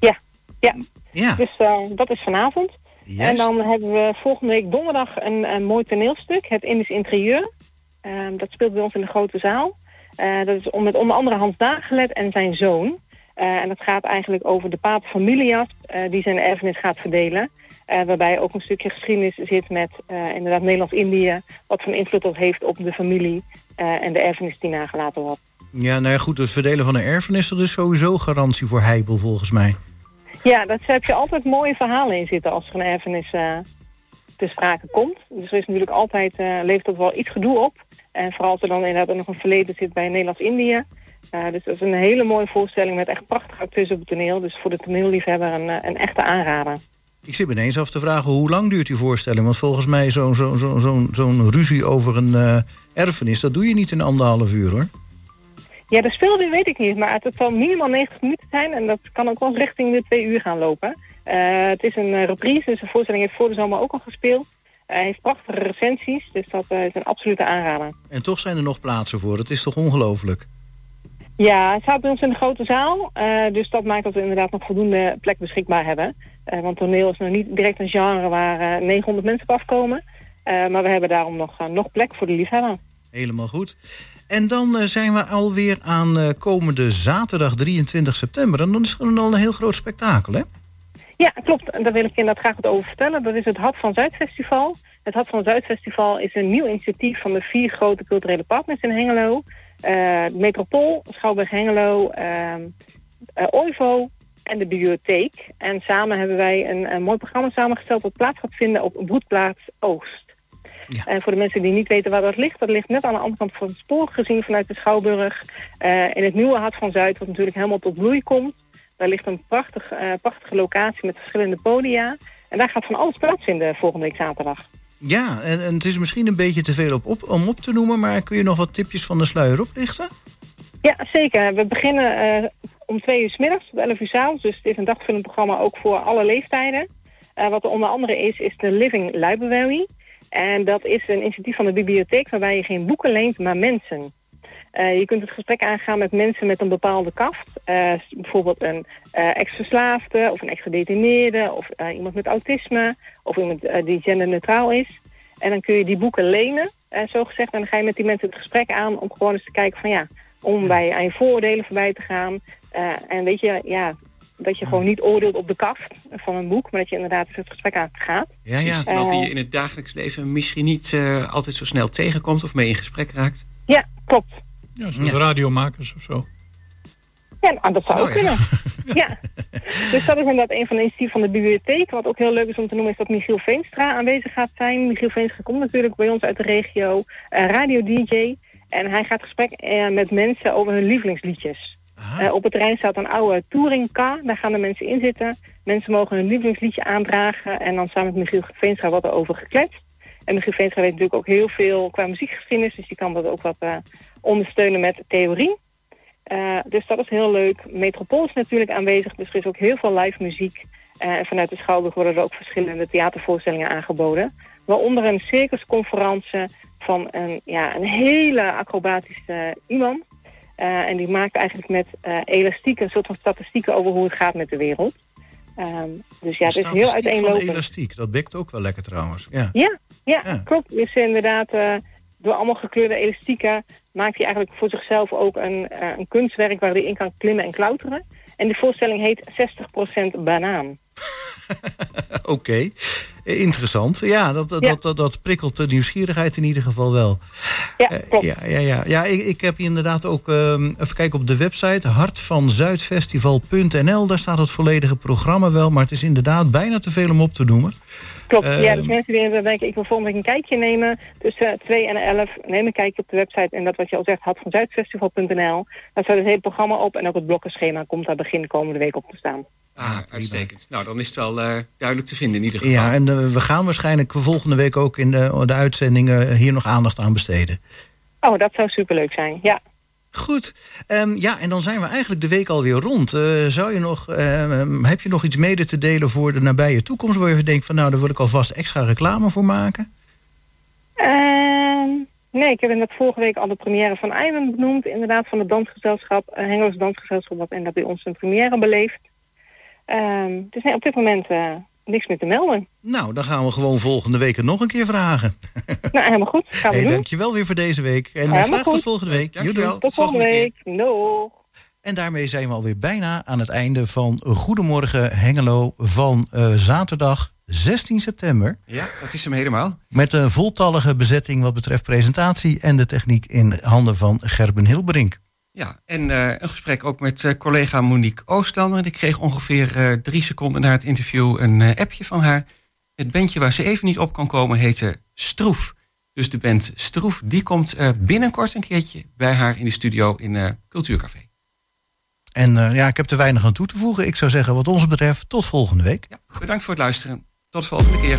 Ja, ja. ja. dus dat is vanavond. Juist. En dan hebben we volgende week donderdag een, een mooi toneelstuk, het Indisch Interieur. Dat speelt bij ons in de grote zaal. Uh, dat is om, met onder andere Hans Dagelet en zijn zoon. Uh, en dat gaat eigenlijk over de pater Familias uh, die zijn erfenis gaat verdelen. waarbij ook een stukje geschiedenis zit met inderdaad Nederlands-Indië. Wat van invloed dat heeft op de familie en de erfenis die nagelaten wordt. Ja, nou ja, goed, het verdelen van een erfenis... dat is sowieso garantie voor heibel volgens mij. Ja, daar heb je altijd mooie verhalen in zitten als er een erfenis te sprake komt. Dus er is natuurlijk altijd, levert dat wel iets gedoe op. En vooral als er dan inderdaad ook nog een verleden zit bij Nederlands-Indië. Uh, dus dat is een hele mooie voorstelling met echt prachtige acteurs op het toneel. Dus voor de toneelliefhebber een, een echte aanrader. Ik zit me ineens af te vragen, hoe lang duurt die voorstelling? Want volgens mij zo'n zo, zo, zo, zo'n ruzie over een uh, erfenis... dat doe je niet in anderhalf uur, hoor. Ja, de speelduur weet ik niet. Maar het zal minimaal 90 minuten zijn. En dat kan ook wel richting de twee uur gaan lopen. Uh, het is een reprise, dus de voorstelling heeft voor de zomer ook al gespeeld. Hij heeft prachtige recensies, dus dat is een absolute aanrader. En toch zijn er nog plaatsen voor. Dat is toch ongelooflijk? Ja, het staat bij ons in de grote zaal. Uh, dus dat maakt dat we inderdaad nog voldoende plek beschikbaar hebben. Uh, want toneel is nog niet direct een genre waar uh, 900 mensen op afkomen. maar we hebben daarom nog, nog plek voor de liefhebber. Helemaal goed. En dan zijn we alweer aan komende zaterdag 23 september. En dan is er al een heel groot spektakel, hè? Ja, klopt. Daar wil ik inderdaad graag wat over vertellen. Dat is het Hart van Zuid Festival. Het Hart van Zuid Festival is een nieuw initiatief van de vier grote culturele partners in Hengelo. Uh, Metropool, Schouwburg Hengelo, uh, uh, OIVO en de bibliotheek. En samen hebben wij een, een, mooi programma samengesteld dat plaats gaat vinden op Broedplaats Oost. Ja. En voor de mensen die niet weten waar dat ligt, dat ligt net aan de andere kant van het spoor gezien vanuit de Schouwburg. in het nieuwe Hart van Zuid, wat natuurlijk helemaal tot bloei komt. Daar ligt een prachtig, uh, prachtige locatie met verschillende podia. En daar gaat van alles plaatsvinden volgende week zaterdag. Ja, en, en het is misschien een beetje te veel op, op, om op te noemen... maar kun je nog wat tipjes van de sluier oplichten? Ja, zeker. We beginnen uh, om twee uur s middags tot 11 uur s avonds. Dus het is een dagvullend programma ook voor alle leeftijden. Uh, wat er onder andere is, is de Living Library. En dat is een initiatief van de bibliotheek... waarbij je geen boeken leent, maar mensen. Uh, je kunt het gesprek aangaan met mensen met een bepaalde kaft. Uh, bijvoorbeeld een uh, ex-verslaafde of een ex-gedetineerde... of iemand met autisme of iemand die genderneutraal is. En dan kun je die boeken lenen, zo gezegd. En dan ga je met die mensen het gesprek aan om gewoon eens te kijken van... ja, om bij aan je vooroordelen voorbij te gaan. en weet je, ja, dat je gewoon niet oordeelt op de kaft van een boek... maar dat je inderdaad het gesprek aangaat. Ja, ja. Iemand die je in het dagelijks leven misschien niet altijd zo snel tegenkomt... of mee in gesprek raakt. Ja, klopt. Ja, zoals ja. radiomakers of zo. Ja, nou, dat zou ook oh, kunnen. *laughs* Ja. Dus dat is inderdaad een van de initiatieven van de bibliotheek. Wat ook heel leuk is om te noemen is dat Michiel Veenstra aanwezig gaat zijn. Michiel Veenstra komt natuurlijk bij ons uit de regio, uh, radio-dj. En hij gaat gesprek uh, met mensen over hun lievelingsliedjes. Uh, op het terrein staat een oude touringcar. Daar gaan de mensen in zitten. Mensen mogen hun lievelingsliedje aandragen. En dan samen met Michiel Veenstra wat erover gekletst. En Michiel Veenstra weet natuurlijk ook heel veel qua muziekgeschiedenis. Dus die kan dat ook wat uh, ondersteunen met theorie. Uh, dus dat is heel leuk. Metropool is natuurlijk aanwezig, dus er is ook heel veel live muziek. Uh, en vanuit de Schouwburg worden er ook verschillende theatervoorstellingen aangeboden. Waaronder een circusconferentie van een, ja, een hele acrobatische iemand. Eh, en die maakt eigenlijk met eh elastieken een soort van statistieken over hoe het gaat met de wereld. Ehm, dus ja, het is heel Statistiek van uiteenlopend. elastiek, dat bekt ook wel lekker trouwens. Ja. Ja, ja, Ja. klopt. Dus inderdaad, eh, door allemaal gekleurde elastieken maakt hij eigenlijk voor zichzelf ook een, eh, een kunstwerk waar hij in kan klimmen en klauteren. En de voorstelling heet 60% banaan. *laughs* Oké, interessant. Ja, dat, Ja. Dat, dat, dat prikkelt de nieuwsgierigheid in ieder geval wel. Ja, Eh, klopt. ja, ja, ja. ja ik, ik heb hier inderdaad ook, ehm, even kijken op de website, hartvanzuidfestival.nl. Daar staat het volledige programma wel, maar het is inderdaad bijna te veel om op te noemen. Klopt, Eh, ja, dus mensen die inderdaad denken, ik wil volgende week een kijkje nemen tussen 2 en 11, neem een kijkje op de website en dat wat je al zegt, hartvanzuidfestival.nl. Daar staat het hele programma op en ook het blokkenschema komt daar begin komende week op te staan. Ah, uitstekend. Nou, dan is het wel eh, duidelijk te vinden in ieder geval. Ja, en eh, we gaan waarschijnlijk volgende week ook in de, de uitzendingen hier nog aandacht aan besteden. Oh, dat zou superleuk zijn, ja. Goed. Ehm, ja, en dan zijn we eigenlijk de week alweer rond. Eh, zou je nog, ehm, heb je nog iets mede te delen voor de nabije toekomst... waar je denkt van nou, daar wil ik alvast extra reclame voor maken? Ehm, nee, ik heb inderdaad vorige week al de première van Iwan benoemd. Inderdaad van het dansgezelschap, uh, Dansgezelschap, wat en dat bij ons een première beleeft. Ehm, dus nee, op dit moment eh, niks meer te melden. Nou, dan gaan we gewoon volgende week het nog een keer vragen. *laughs* Nou, helemaal goed. Gaan we hey, doen. dankjewel weer voor deze week. En eh, graag tot volgende week. Dankjewel. Tot volgende week. No. En daarmee zijn we alweer bijna aan het einde van Goedemorgen Hengelo van eh, zaterdag 16 september. Ja, dat is hem helemaal. Met een voltallige bezetting wat betreft presentatie en de techniek in handen van Gerben Hilberink. Ja, en eh, een gesprek ook met eh, collega Monique Ooslander. Ik kreeg ongeveer eh, drie seconden na het interview een appje van haar. Het bandje waar ze even niet op kon komen heette Stroef. Dus de band Stroef, die komt binnenkort een keertje bij haar in de studio in Cultuurcafé. En ja, ik heb er weinig aan toe te voegen. Ik zou zeggen, wat ons betreft, tot volgende week. Ja, bedankt voor het luisteren. Tot de volgende keer.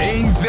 Ik ben een.